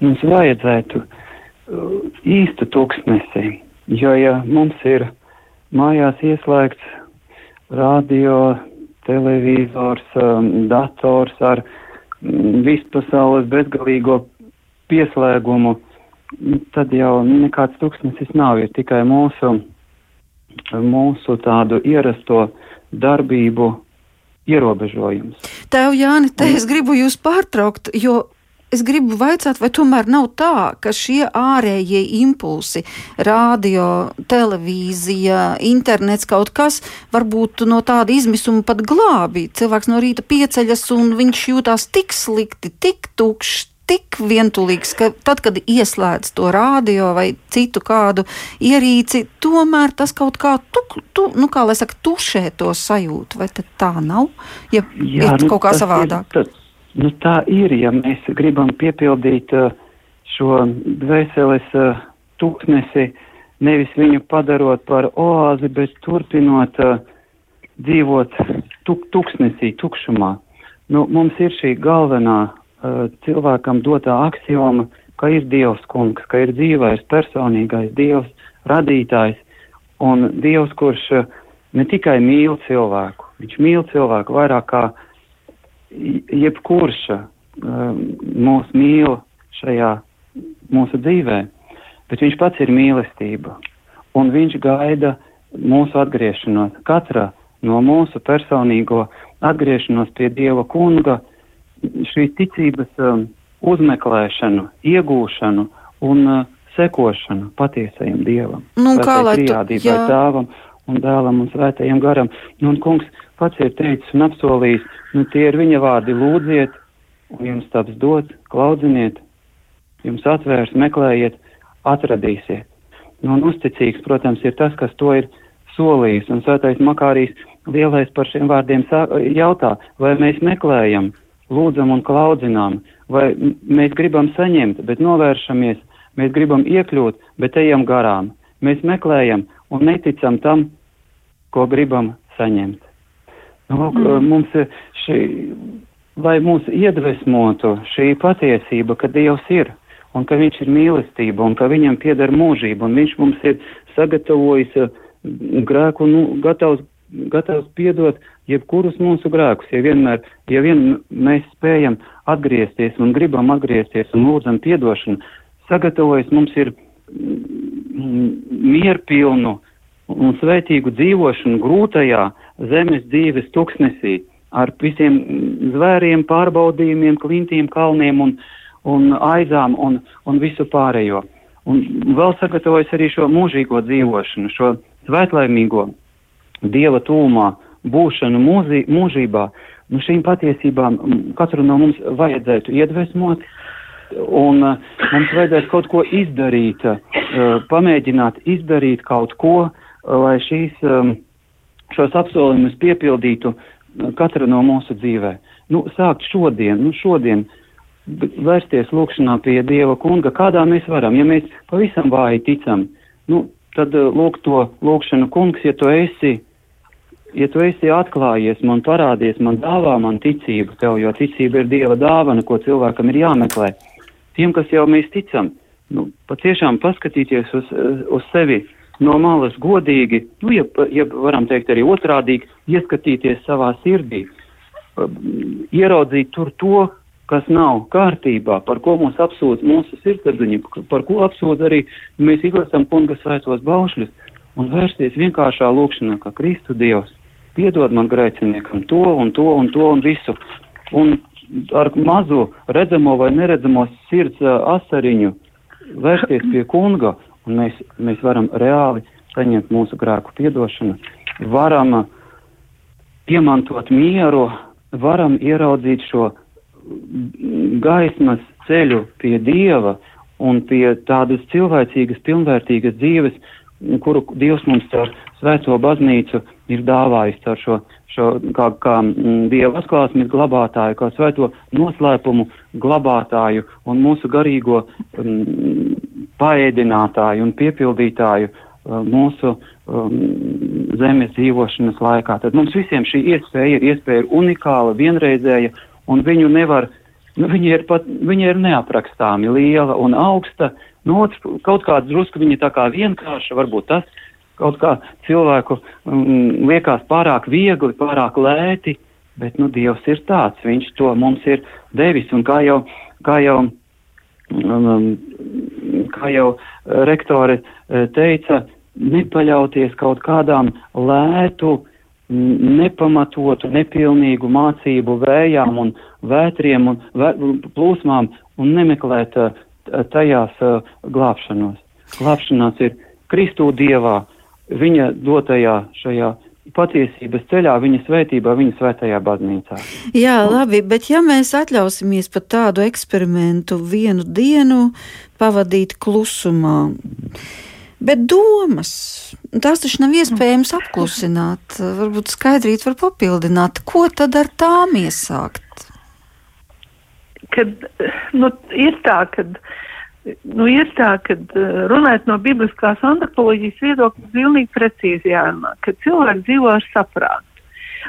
mums vajadzētu uh, īstu tūkstnesi, jo ja mums ir mājās ieslēgts radio, televizors, um, dators ar mm, vispasaules bezgalīgo pieslēgumu, tad jau nekāds tūkstnesis nav, ir tikai mūsu, mūsu tādu ierasto darbību ierobežojums. Tev, Jāni, te es gribu jūs pārtraukt, jo Es gribu vaicāt, vai tomēr nav tā, ka šie ārējie impulsi, radio, televīzija, internets, kaut kas, varbūt no tāda izmisuma pat glābi. Cilvēks no rīta pieceļas un viņš jūtās tik slikti, tik tukšs, tik vientulīgs, ka tad, kad ieslēdz to rādio vai citu kādu ierīci, tomēr tas kaut kā, tuk, tu, nu, kā lai saka, tušē to sajūtu. Vai tā nav? Ja Jā, ir nu, kaut kā savādāk. Ir, tas, nu, tā ir, ja mēs gribam piepildīt uh, šo dvēseles uh, tūknesi, nevis viņu padarot par oāzi, bet turpinot uh, dzīvot tuk, tuksnesī, tukšumā. Nu, mums ir šī galvenā cilvēkam dotā axioma, ka ir Dievs kungs, ka ir dzīvais, personīgais Dievs, radītājs. Un Dievs, kurš uh, ne tikai mīl cilvēku, viņš mīl cilvēku vairāk kā jebkurš uh, mūs mīl šajā mūsu dzīvē, bet viņš pats ir mīlestība. Un viņš gaida mūsu atgriešanos, katra no mūsu personīgo atgriešanos pie Dieva kunga, šīs ticības um, uzmeklēšanu, iegūšanu un uh, sekošanu patiesajam dievam. Nu, kā lai tu, tēvam un dēlam un svētajam garam. Nu, un kungs pats ir teicis un apsolījis, nu tie ir viņa vārdi lūdziet, un jums taps dots, klaudziniet, jums atvērs, meklējiet, atradīsiet. Nu, un uzticīgs, protams, ir tas, kas to ir solījis, un svētais Makārīs lielais par šiem vārdiem jautā, vai mēs meklējam, lūdzam un klaudzinām, vai mēs gribam saņemt, bet novēršamies, mēs gribam iekļūt, bet ejam garām. Mēs meklējam un neticam tam, ko gribam saņemt. Nu, mm. mums šī, lai mūs iedvesmotu šī patiesība, ka Dievs ir un ka Viņš ir mīlestība un ka Viņam pieder mūžība un Viņš mums ir sagatavojis grēku, nu, gatavs gatavs piedot jebkurus mūsu grēkus, ja vienmēr, ja vien mēs spējam atgriezties un gribam atgriezties un lūdzam piedošanu, sagatavojas mums ir mm, mierpilnu un svētīgu dzīvošanu grūtajā zemes dzīves tuksnesī ar visiem zvēriem, pārbaudījumiem, klintīm, kalniem un, un aizām un, un visu pārējo. Un vēl sagatavojas arī šo mūžīgo dzīvošanu, šo svētlaimīgo dieva tūmā būšanu mūzī, mūžībā, nu šīm patiesībām katru no mums vajadzētu iedvesmot, un uh, mums vajadzētu kaut ko izdarīt, uh, pamēģināt izdarīt kaut ko, uh, lai šīs, um, šos apsolījumus piepildītu katra no mūsu dzīvē. Nu, sākt šodien, nu šodien vērsties lūkšanā pie Dieva kunga, kādā mēs varam, ja mēs pavisam vāji ticam, nu, tad lūk to lūkšanu kungs, ja tu esi ja tu esi atklājies man, parādies man, dāvā man ticību tev, jo ticība ir Dieva dāvana, ko cilvēkam ir jāmeklē. Tiem, kas jau mēs ticam, nu, patiešām paskatīties uz, uz sevi no malas godīgi, nu, ja, ja varam teikt arī otrādīgi, ieskatīties savā sirdī, ieraudzīt tur to, kas nav kārtībā, par ko mūs apsūdz mūsu sirdsapziņa, par ko apsūdz arī mēs izlasām kunga svētos baušļus, un vērsties vienkāršā lūkšanā, kā Kristu Dievs, piedod man grēciniekam to un to un to un visu. Un ar mazu redzamo vai neredzamo sirds asariņu vērsties pie kunga, un mēs, mēs varam reāli saņemt mūsu grēku piedošanu, varam iemantot mieru, varam ieraudzīt šo gaismas ceļu pie Dieva un pie tādas cilvēcīgas, pilnvērtīgas dzīves, kuru Dievs mums caur svēto baznīcu ir dāvājis caur šo, šo kā, kā m, Dieva atklāsmes glabātāju, kā svēto noslēpumu glabātāju un mūsu garīgo m, paēdinātāju un piepildītāju uh, mūsu um, zemes dzīvošanas laikā. Tad mums visiem šī iespēja ir iespēja ir unikāla, vienreizēja un viņu nevar, nu, viņa ir pat, viņa ir neaprakstāmi liela un augsta. No otras, kaut kāds drusku viņa tā kā vienkārša, varbūt tas kaut kā cilvēku um, liekas pārāk viegli, pārāk lēti, bet, nu, Dievs ir tāds, viņš to mums ir devis, un kā jau, kā jau, um, kā jau rektore uh, teica, nepaļauties kaut kādām lētu, nepamatotu, nepilnīgu mācību vējām un vētriem un vē, plūsmām un nemeklēt uh, tajās uh, glābšanos. Glābšanās ir Kristū Dievā, viņa dotajā šajā patiesības ceļā, viņa svētībā, viņa svētajā baznīcā. Jā, labi, bet ja mēs atļausimies pat tādu eksperimentu vienu dienu pavadīt klusumā, Bet domas, tās taču nav iespējams apklusināt. Varbūt skaidrīt var papildināt, ko tad ar tām iesākt? Kad, nu, ir tā, kad, nu, ir tā, kad runājot no bibliskās antropoloģijas viedokļa, pilnīgi precīzi jārunā, ka cilvēki dzīvo ar saprātu.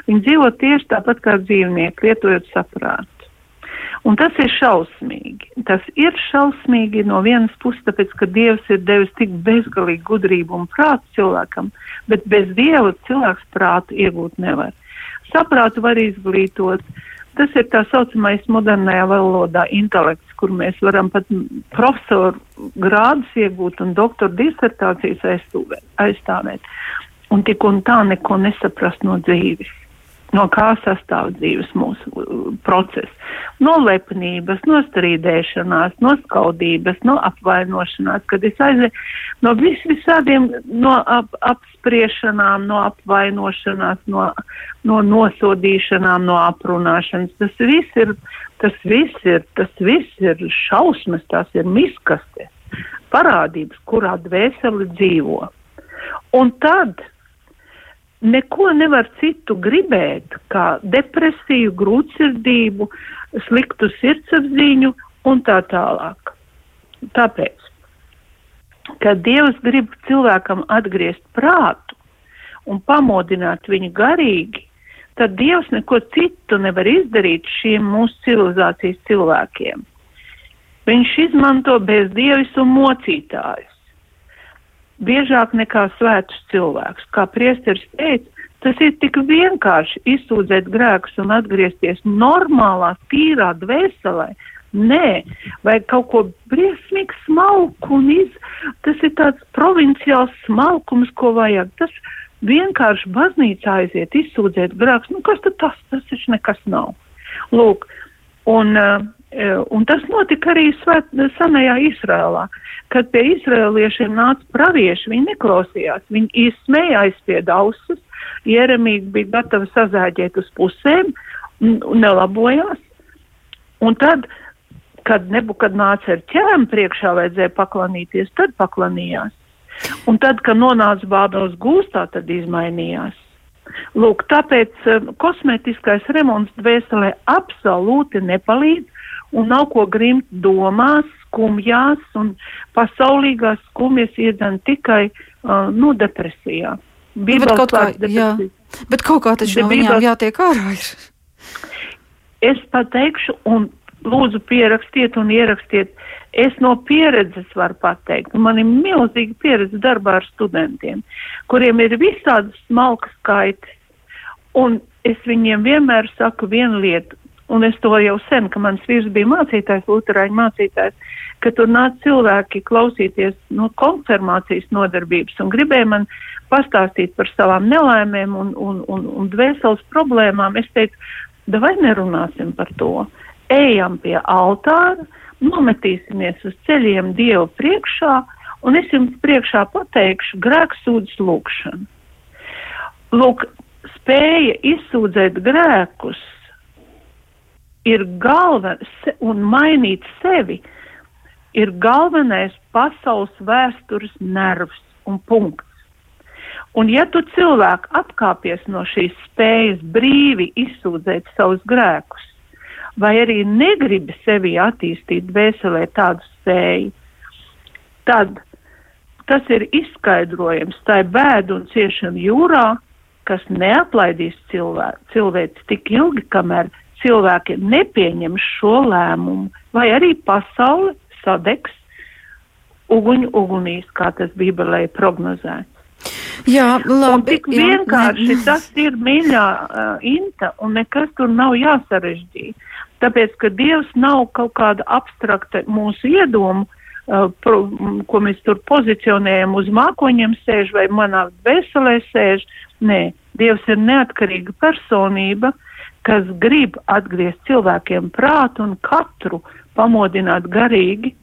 Viņi dzīvo tieši tāpat kā dzīvnieki, lietojot saprātu. Un tas ir šausmīgi. Tas ir šausmīgi no vienas puses, tāpēc, ka Dievs ir devis tik bezgalīgi gudrību un prātu cilvēkam, bet bez Dieva cilvēks prātu iegūt nevar. Saprātu var izglītot. Tas ir tā saucamais modernajā valodā intelekts, kur mēs varam pat profesoru grādus iegūt un doktora disertācijas aizstāvēt. Un tik un tā neko nesaprast no dzīves no kā sastāv dzīves mūsu process. No lepnības, no strīdēšanās, no skaudības, no apvainošanās, kad es aizēju no vis visādiem, no ap, apspriešanām, no apvainošanās, no, no nosodīšanām, no aprunāšanas. Tas viss ir, tas viss ir, tas viss ir šausmas, tās ir miskastes, parādības, kurā dvēseli dzīvo. Un tad neko nevar citu gribēt, kā depresiju, grūtsirdību, sliktu sirdsapziņu un tā tālāk. Tāpēc, kad Dievs grib cilvēkam atgriezt prātu un pamodināt viņu garīgi, tad Dievs neko citu nevar izdarīt šiem mūsu civilizācijas cilvēkiem. Viņš izmanto bezdievis un mocītājus biežāk nekā svētus cilvēkus. Kā priesteris teica, tas ir tik vienkārši izsūdzēt grēkus un atgriezties normālā, tīrā dvēselē. Nē, vai kaut ko briesmīgi smalku un iz, tas ir tāds provinciāls smalkums, ko vajag. Tas vienkārši baznīcā aiziet, izsūdzēt grēkus. Nu, kas tad tas? Tas taču nekas nav. Lūk, un uh, un tas notika arī svēt, senajā Izrēlā, kad pie izrēliešiem nāca pravieši, viņi neklausījās, viņi izsmēja aizspied ausis, Jeremija bija gatava sazāģēt uz pusēm nelabojās. Un tad, kad nebukad nāca ar ķēmu priekšā vajadzēja paklanīties, tad paklanījās. Un tad, kad nonāca bādos gūstā, tad izmainījās. Lūk, tāpēc uh, kosmētiskais remonts dvēselē absolūti nepalīdz, un nav ko grimt domās, skumjās un pasaulīgās skumjas iedzen tikai uh, nu, depresijā. Bībels bet kaut kā, jā, bet kaut kā taču no viņām jātiek ārā ir. Es pateikšu un lūdzu pierakstiet un ierakstiet. Es no pieredzes varu pateikt, man ir milzīga pieredze darbā ar studentiem, kuriem ir visādas smalkas skaitas. Un es viņiem vienmēr saku vienu lietu, un es to jau sen, ka mans vīrs bija mācītājs, luterāņu mācītājs, ka tur nāca cilvēki klausīties no nu, konfirmācijas nodarbības un gribēja man pastāstīt par savām nelaimēm un, un, un, un dvēseles problēmām. Es teicu, vai nerunāsim par to. Ejam pie altāra, nometīsimies uz ceļiem Dievu priekšā, un es jums priekšā pateikšu grēksūdzes lūkšanu. Lūk, spēja izsūdzēt grēkus ir galvenais un mainīt sevi ir galvenais pasaules vēstures nervs un punkts. Un ja tu cilvēku atkāpies no šīs spējas brīvi izsūdzēt savus grēkus, vai arī negribi sevi attīstīt vēselē tādu spēju, tad tas ir izskaidrojams tai bēdu un ciešanu jūrā, kas neaplaidīs cilvēku, cilvēci tik ilgi, kamēr cilvēki nepieņem šo lēmumu, vai arī pasauli sadegs uguņu ugunīs, kā tas Bībelē prognozēts. Jā, labi. Un tik jā, vienkārši ne, ne. tas ir mīļā uh, inta un nekas tur nav jāsarežģī. Tāpēc, ka Dievs nav kaut kāda abstrakta mūsu iedomu, uh, pro, ko mēs tur pozicionējam uz mākoņiem sēž vai manā veselē sēž. Nē, Dievs ir neatkarīga personība, kas grib atgriezt cilvēkiem prātu un katru pamodināt garīgi.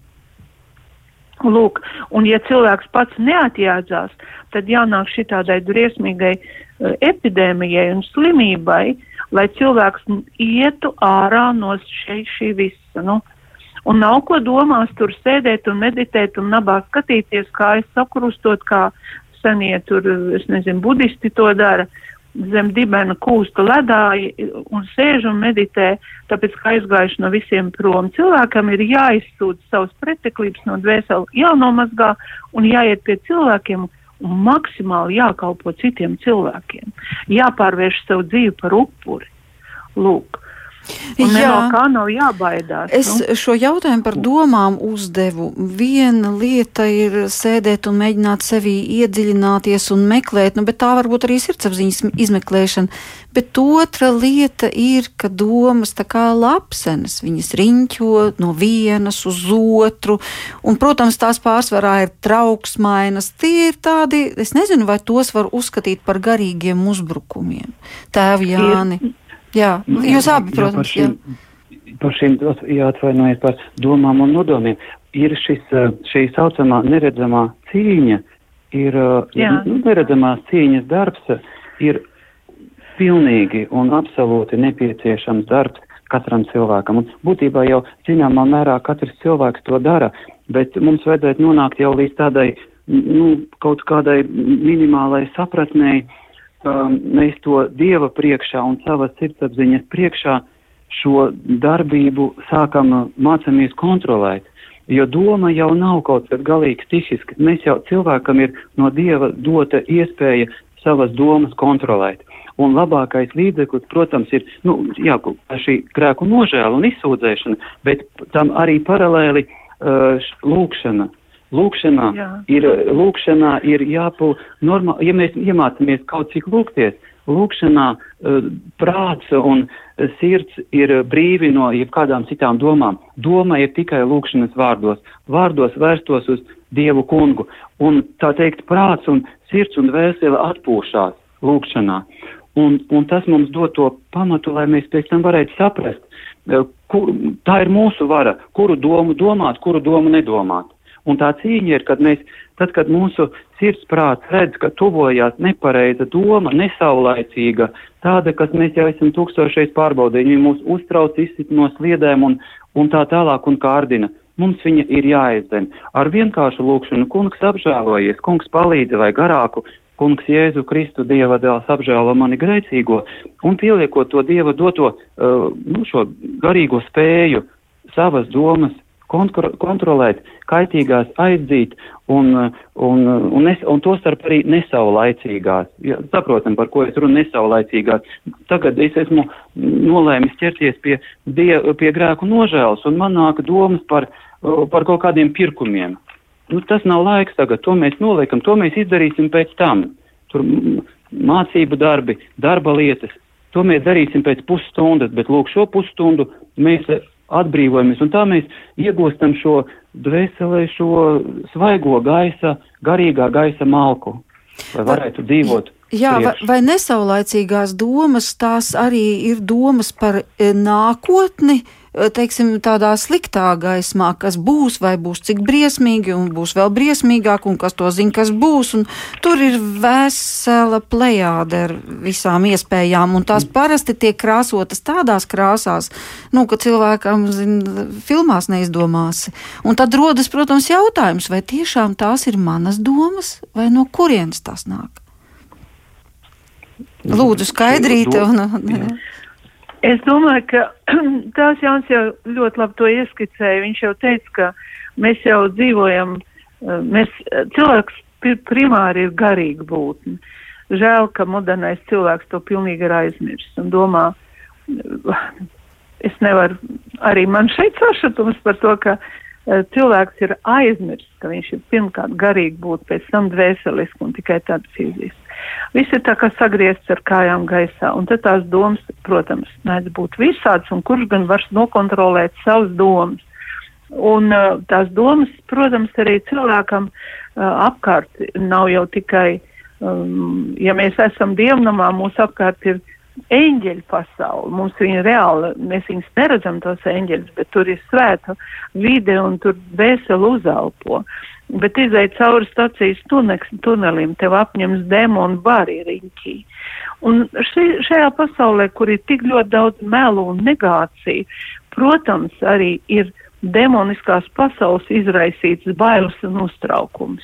Lūk, un ja cilvēks pats neatjādzās, tad jānāk šitādai briesmīgai uh, epidēmijai un slimībai, lai cilvēks ietu ārā no šī, šī visa. Nu. Un nav ko domās tur sēdēt un meditēt un nabā skatīties, kā es sakrustot, kā senie tur, es nezinu, budisti to dara, zem dibena kūstu ledā un sēž un meditē, tāpēc, ka aizgājuši no visiem prom. Cilvēkam ir jāizsūta savas preteklības no dvēseli, jānomazgā un jāiet pie cilvēkiem un maksimāli jākalpo citiem cilvēkiem. Jāpārvērš savu dzīvi par upuri. Lūk. Un Jā, kā nav jābaidās. Es nu? šo jautājumu par domām uzdevu. Viena lieta ir sēdēt un mēģināt sevī iedziļināties un meklēt, nu, bet tā varbūt arī sirdsapziņas izmeklēšana. Bet otra lieta ir, ka domas tā kā lapsenes, viņas riņķo no vienas uz otru, un, protams, tās pārsvarā ir trauksmainas. Tie ir tādi, es nezinu, vai tos var uzskatīt par garīgiem uzbrukumiem. Tēvi Jāni. Ir Jā, nu, jūs abi, protams. Jā, par šīm, par šīm jāatvainojas par domām un nodomiem. Ir šis, eh, šī saucamā neredzamā cīņa, ir eh, jā. nu, neredzamās cīņas darbs, ir pilnīgi un absolūti nepieciešams darbs katram cilvēkam. Un būtībā jau zināmā mērā katrs cilvēks to dara, bet mums vajadzētu nonākt jau līdz tādai, nu, kaut kādai minimālai sapratnēji, um, mēs to Dieva priekšā un savas sirdsapziņas priekšā šo darbību sākam uh, mācāmies kontrolēt. Jo doma jau nav kaut kas galīgi stihiski. Mēs jau cilvēkam ir no Dieva dota iespēja savas domas kontrolēt. Un labākais līdzeklis, protams, ir nu, jā, šī grēku nožēla un izsūdzēšana, bet tam arī paralēli uh, lūkšana, Lūkšanā Jā. ir, lūkšanā ir jābūt normāli, ja mēs iemācāmies kaut cik lūgties, lūkšanā uh, prāts un sirds ir brīvi no jebkādām citām domām. Doma ir tikai lūkšanas vārdos, vārdos vērstos uz Dievu kungu, un tā teikt prāts un sirds un vēsele atpūšās lūkšanā. Un, un tas mums dod to pamatu, lai mēs pēc tam varētu saprast, uh, kur, tā ir mūsu vara, kuru domu domāt, kuru domu nedomāt. Un tā cīņa ir, kad mēs, tad, kad mūsu sirdsprāts redz, ka tuvojās nepareiza doma, nesaulaicīga, tāda, kas mēs jau esam tūkstošreiz pārbaudījuši, viņi mūs uztrauc, izsit no sliedēm un, un tā tālāk un kārdina. Mums viņa ir jāizdzen. Ar vienkāršu lūkšanu kungs apžēlojies, kungs palīdzi vai garāku, kungs Jēzu Kristu Dieva dēls apžēlo mani grēcīgo un pieliekot to Dieva doto, uh, nu, šo garīgo spēju savas domas kontro, kontrolēt, kaitīgās aizzīt un, un, un, nes, un to starp arī nesaulaicīgās. Ja, saprotam, par ko es runu nesaulaicīgās. Tagad es esmu nolēmis ķerties pie, die, pie grēku nožēlas un man nāk domas par, par kaut kādiem pirkumiem. Nu, tas nav laiks tagad, to mēs noliekam, to mēs izdarīsim pēc tam. Tur mācību darbi, darba lietas, to mēs darīsim pēc pusstundas, bet lūk, šo pusstundu mēs atbrīvojamies, un tā mēs iegūstam šo dvēselē, šo svaigo gaisa, garīgā gaisa malku, lai varētu dzīvot. Jā, vai, vai nesaulaicīgās domas tās arī ir domas par e, nākotni, e, teiksim, tādā sliktā gaismā, kas būs, vai būs cik briesmīgi, un būs vēl briesmīgāk, un kas to zina, kas būs. Tur ir vesela plejāde ar visām iespējām, un tās parasti tiek krāsotas tādās krāsās, nu, ka cilvēkam, zin, filmās neizdomās. Un tad rodas, protams, jautājums, vai tiešām tās ir manas domas, vai no kurienes tās nāk? Lūdzu, skaidrīt. Un, un, es domāju, ka tās Jānis jau ļoti labi to ieskicēja. Viņš jau teica, ka mēs jau dzīvojam, eh, mēs, cilvēks primāri ir garīga būtne. Žēl, ka modernais cilvēks to pilnīgi ir aizmirsis un domā, es nevaru, arī man šeit sašutums par to, ka uh, cilvēks ir aizmirsis, ka viņš ir pirmkārt garīgi būt, pēc tam dvēseliski un tikai tad fiziski. Viss ir tā kā sagriezts ar kājām gaisā, un tad tās domas, protams, mēdz būt visāds, un kurš gan var nokontrolēt savas domas. Un uh, tās domas, protams, arī cilvēkam uh, apkārt nav jau tikai, um, ja mēs esam dievnamā, mūsu apkārt ir eņģeļu pasauli. Mums viņa reāli, mēs viņus neredzam tos eņģeļus, bet tur ir svēta vide un tur vēseli uzelpo. Bet izai cauri stacijas tuneks, tunelim, tev apņems demonu bari riņķī. Un ši, šajā pasaulē, kur ir tik ļoti daudz melu un negāciju, protams, arī ir demoniskās pasaules izraisīts bailes un uztraukums.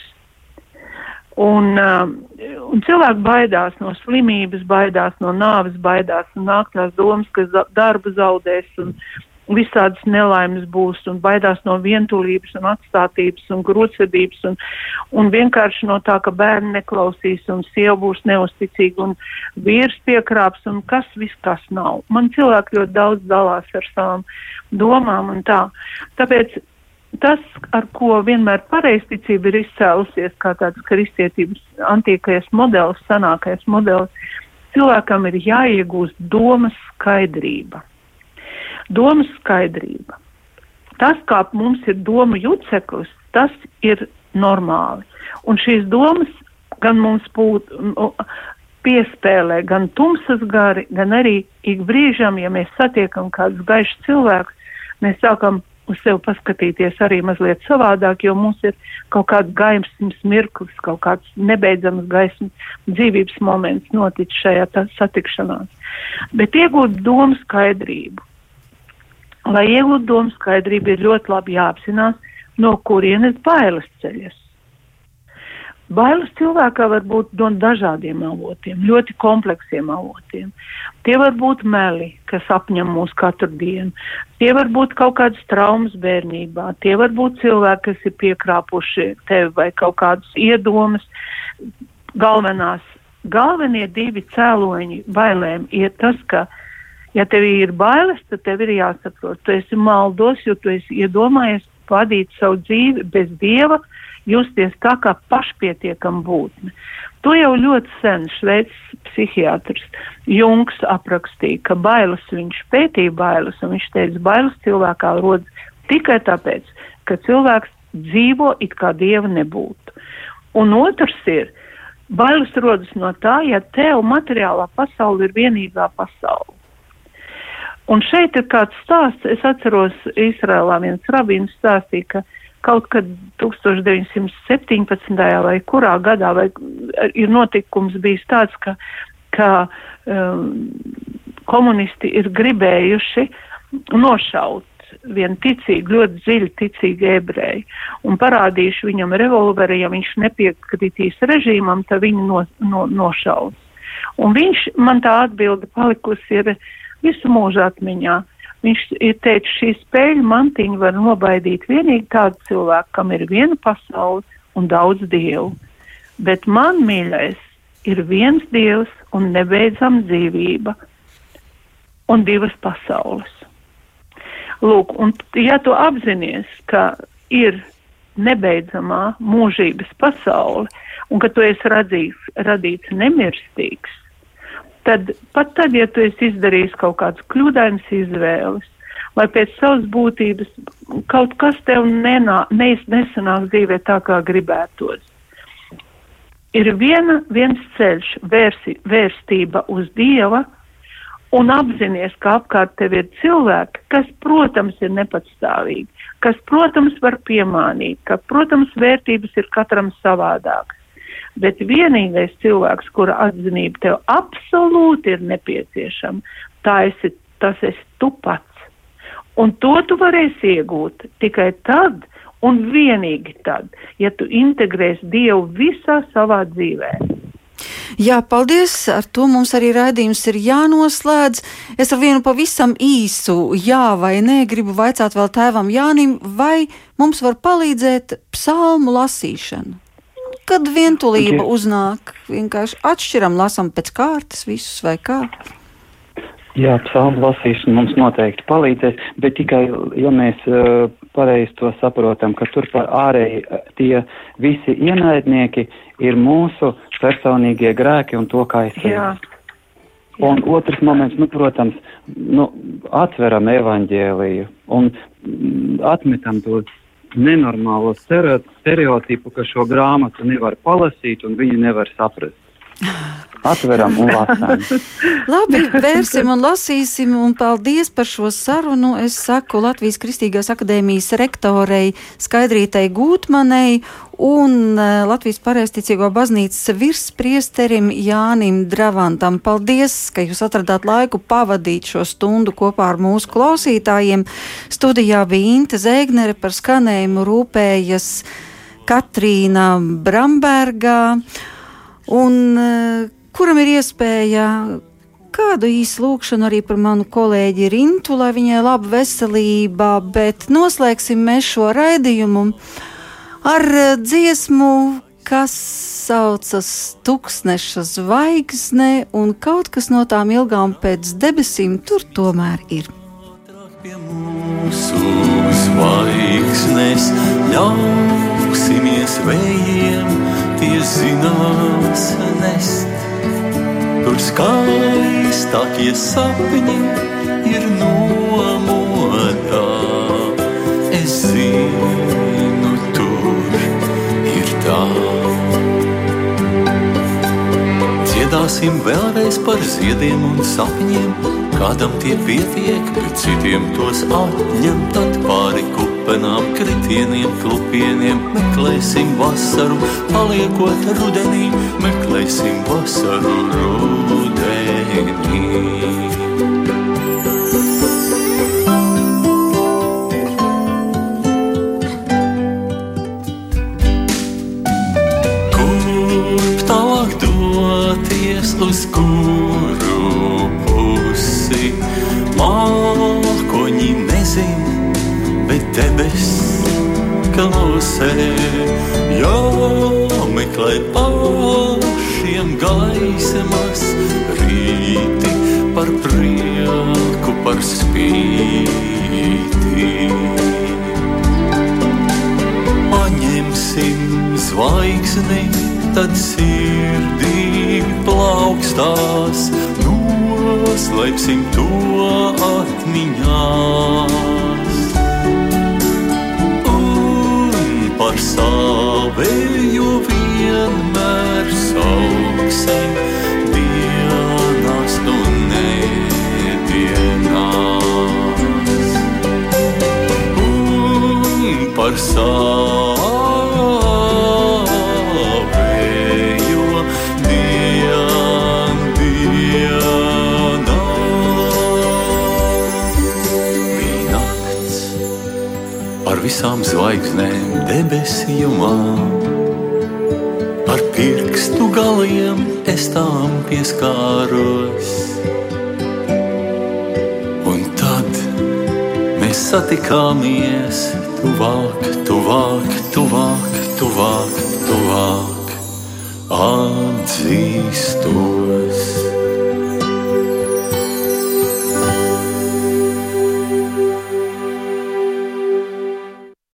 Un, uh, un cilvēki baidās no slimības, baidās no nāves, baidās un nāk tās domas, ka darbu zaudēs un visādas nelaimes būs un baidās no vientulības un atstātības un grūtvedības un, un vienkārši no tā, ka bērni neklausīs un sieva būs neusticīga un vīrs piekrāps un kas viss kas nav. Man cilvēki ļoti daudz dalās ar savām domām un tā. Tāpēc tas, ar ko vienmēr pareizticība ir izcēlusies kā tāds kristietības antīkais modelis, sanākais modelis, cilvēkam ir jāiegūst domas skaidrība domas skaidrība. Tas, kā mums ir doma juceklis, tas ir normāli. Un šīs domas gan mums būtu piespēlē gan tumsas gari, gan arī ik brīžam, ja mēs satiekam kādus gaišus cilvēkus, mēs sākam uz sevi paskatīties arī mazliet savādāk, jo mums ir kaut kāds gaismas mirklis, kaut kāds nebeidzams gaismas dzīvības moments noticis šajā satikšanās. Bet iegūt domu skaidrību, Lai iegūtu domu skaidrību, ir ļoti labi jāapzinās, no kurienes bailes ceļas. Bailes cilvēkā var būt no dažādiem avotiem, ļoti kompleksiem avotiem. Tie var būt meli, kas apņem mūs katru dienu. Tie var būt kaut kādas traumas bērnībā. Tie var būt cilvēki, kas ir piekrāpuši tevi vai kaut kādas iedomas. Galvenās, galvenie divi cēloņi bailēm ir tas, ka Ja tev ir bailes, tad tev ir jāsaprot, tu esi maldos, jo tu esi iedomājies vadīt savu dzīvi bez dieva, justies tā kā pašpietiekam būtne. To jau ļoti sen šveicis psihiatrs Jungs aprakstīja, ka bailes viņš pētīja bailes, un viņš teica, bailes cilvēkā rodas tikai tāpēc, ka cilvēks dzīvo it kā dieva nebūtu. Un otrs ir, bailes rodas no tā, ja tev materiālā pasaule ir vienīgā pasaule. Un šeit ir kāds stāsts, es atceros, Izrēlā viens rabīns stāstīja, ka kaut kad 1917. vai kurā gadā vai ir notikums bijis tāds, ka, ka um, komunisti ir gribējuši nošaut vienu ticīgu, ļoti dziļi ticīgu ebreju un parādījuši viņam revolveri, ja viņš nepiekritīs režīmam, tad viņu no, no, nošaus. Un viņš, man tā atbilde palikusi ir, uh, visu mūžu atmiņā. Viņš ir teicis, šī spēļu mantiņa var nobaidīt vienīgi tādu cilvēku, kam ir viena pasaule un daudz dievu. Bet man mīļais ir viens dievs un nebeidzama dzīvība un divas pasaules. Lūk, un ja tu apzinies, ka ir nebeidzamā mūžības pasaule un ka tu esi radīts, radīts nemirstīgs, tad pat tad, ja tu esi izdarījis kaut kādas kļūdainas izvēles, vai pēc savas būtības kaut kas tev nenā, ne, nesanāk dzīvē tā, kā gribētos. Ir viena, viens ceļš, vērsi, vērstība uz Dieva, un apzināties, ka apkārt tev ir cilvēki, kas, protams, ir nepatstāvīgi, kas, protams, var piemānīt, ka, protams, vērtības ir katram savādākas. Bet vienīgais cilvēks, kura atzinība tev absolūti ir nepieciešama, tā esi, tas esi tu pats. Un to tu varēsi iegūt tikai tad, un vienīgi tad, ja tu integrēsi Dievu visā savā dzīvē. Jā, paldies. Ar to mums arī raidījums ir jānoslēdz. Es ar vienu pavisam īsu jā vai nē gribu vaicāt vēl tēvam Jānim, vai mums var palīdzēt psalmu lasīšanu. Kad vientulība uznāk, vienkārši atšķiram, lasam pēc kārtas visus vai kā. Jā, psalmu lasīšana mums noteikti palīdzēs, bet tikai, ja mēs uh, pareizi to saprotam, ka tur par ārēji tie visi ienaidnieki ir mūsu personīgie grēki un to kaitējums. Un otrs moments, nu, protams, nu, atveram evaņģēliju un mm, atmetam to nenormālo stereotipu, ka šo grāmatu nevar palasīt un viņi nevar saprast. Atveram un lasām. Labi, vērsim un lasīsim, un paldies par šo sarunu. Es saku Latvijas Kristīgās akadēmijas rektorei Skaidrītai Gūtmanei un e, Latvijas pareizticīgo baznīcas virspriesterim Jānim Dravantam. Paldies, ka jūs atradāt laiku pavadīt šo stundu kopā ar mūsu klausītājiem. Studijā bija Inte Zēgnere par skanējumu rūpējas Katrīna Brambergā. Un, uh, kuram ir iespēja kādu īsu lūkšanu arī par manu kolēģi Rintu, lai viņai laba veselība, bet noslēgsim mēs šo raidījumu ar eh, dziesmu, kas saucas Tuksneša zvaigzne, un kaut kas no tām ilgām pēc debesīm tur tomēr ir. Mūsu zvaigznes ļausimies vējiem, tie zinās nest Tur skaistākie sapņi ir nomotā. Es zinu, tur ir tā. Dziedāsim vēlreiz par ziediem un sapņiem, kādam tie pietiek, bet citiem tos atņem. Tad pāri kupenām, kritieniem, klupieniem meklēsim vasaru, paliekot rudenī, meklēsim vasaru rudenī. uz kuru pusi mākoņi nezin, debes klusē jāmeklē pašiem gaismas rīti par prieku, par spīti. Paņemsim zvaigzni tad sirdīgi plaukstās, noslēpsim to atmiņās. Par savējo vienmēr sauksim. Dienās un nedienās. Un par savējo visām zvaigznēm debesījumā. Ar pirkstu galiem es tām pieskāros. Un tad mēs satikāmies tuvāk, tuvāk, tuvāk, tuvāk, tuvāk. Atzīstu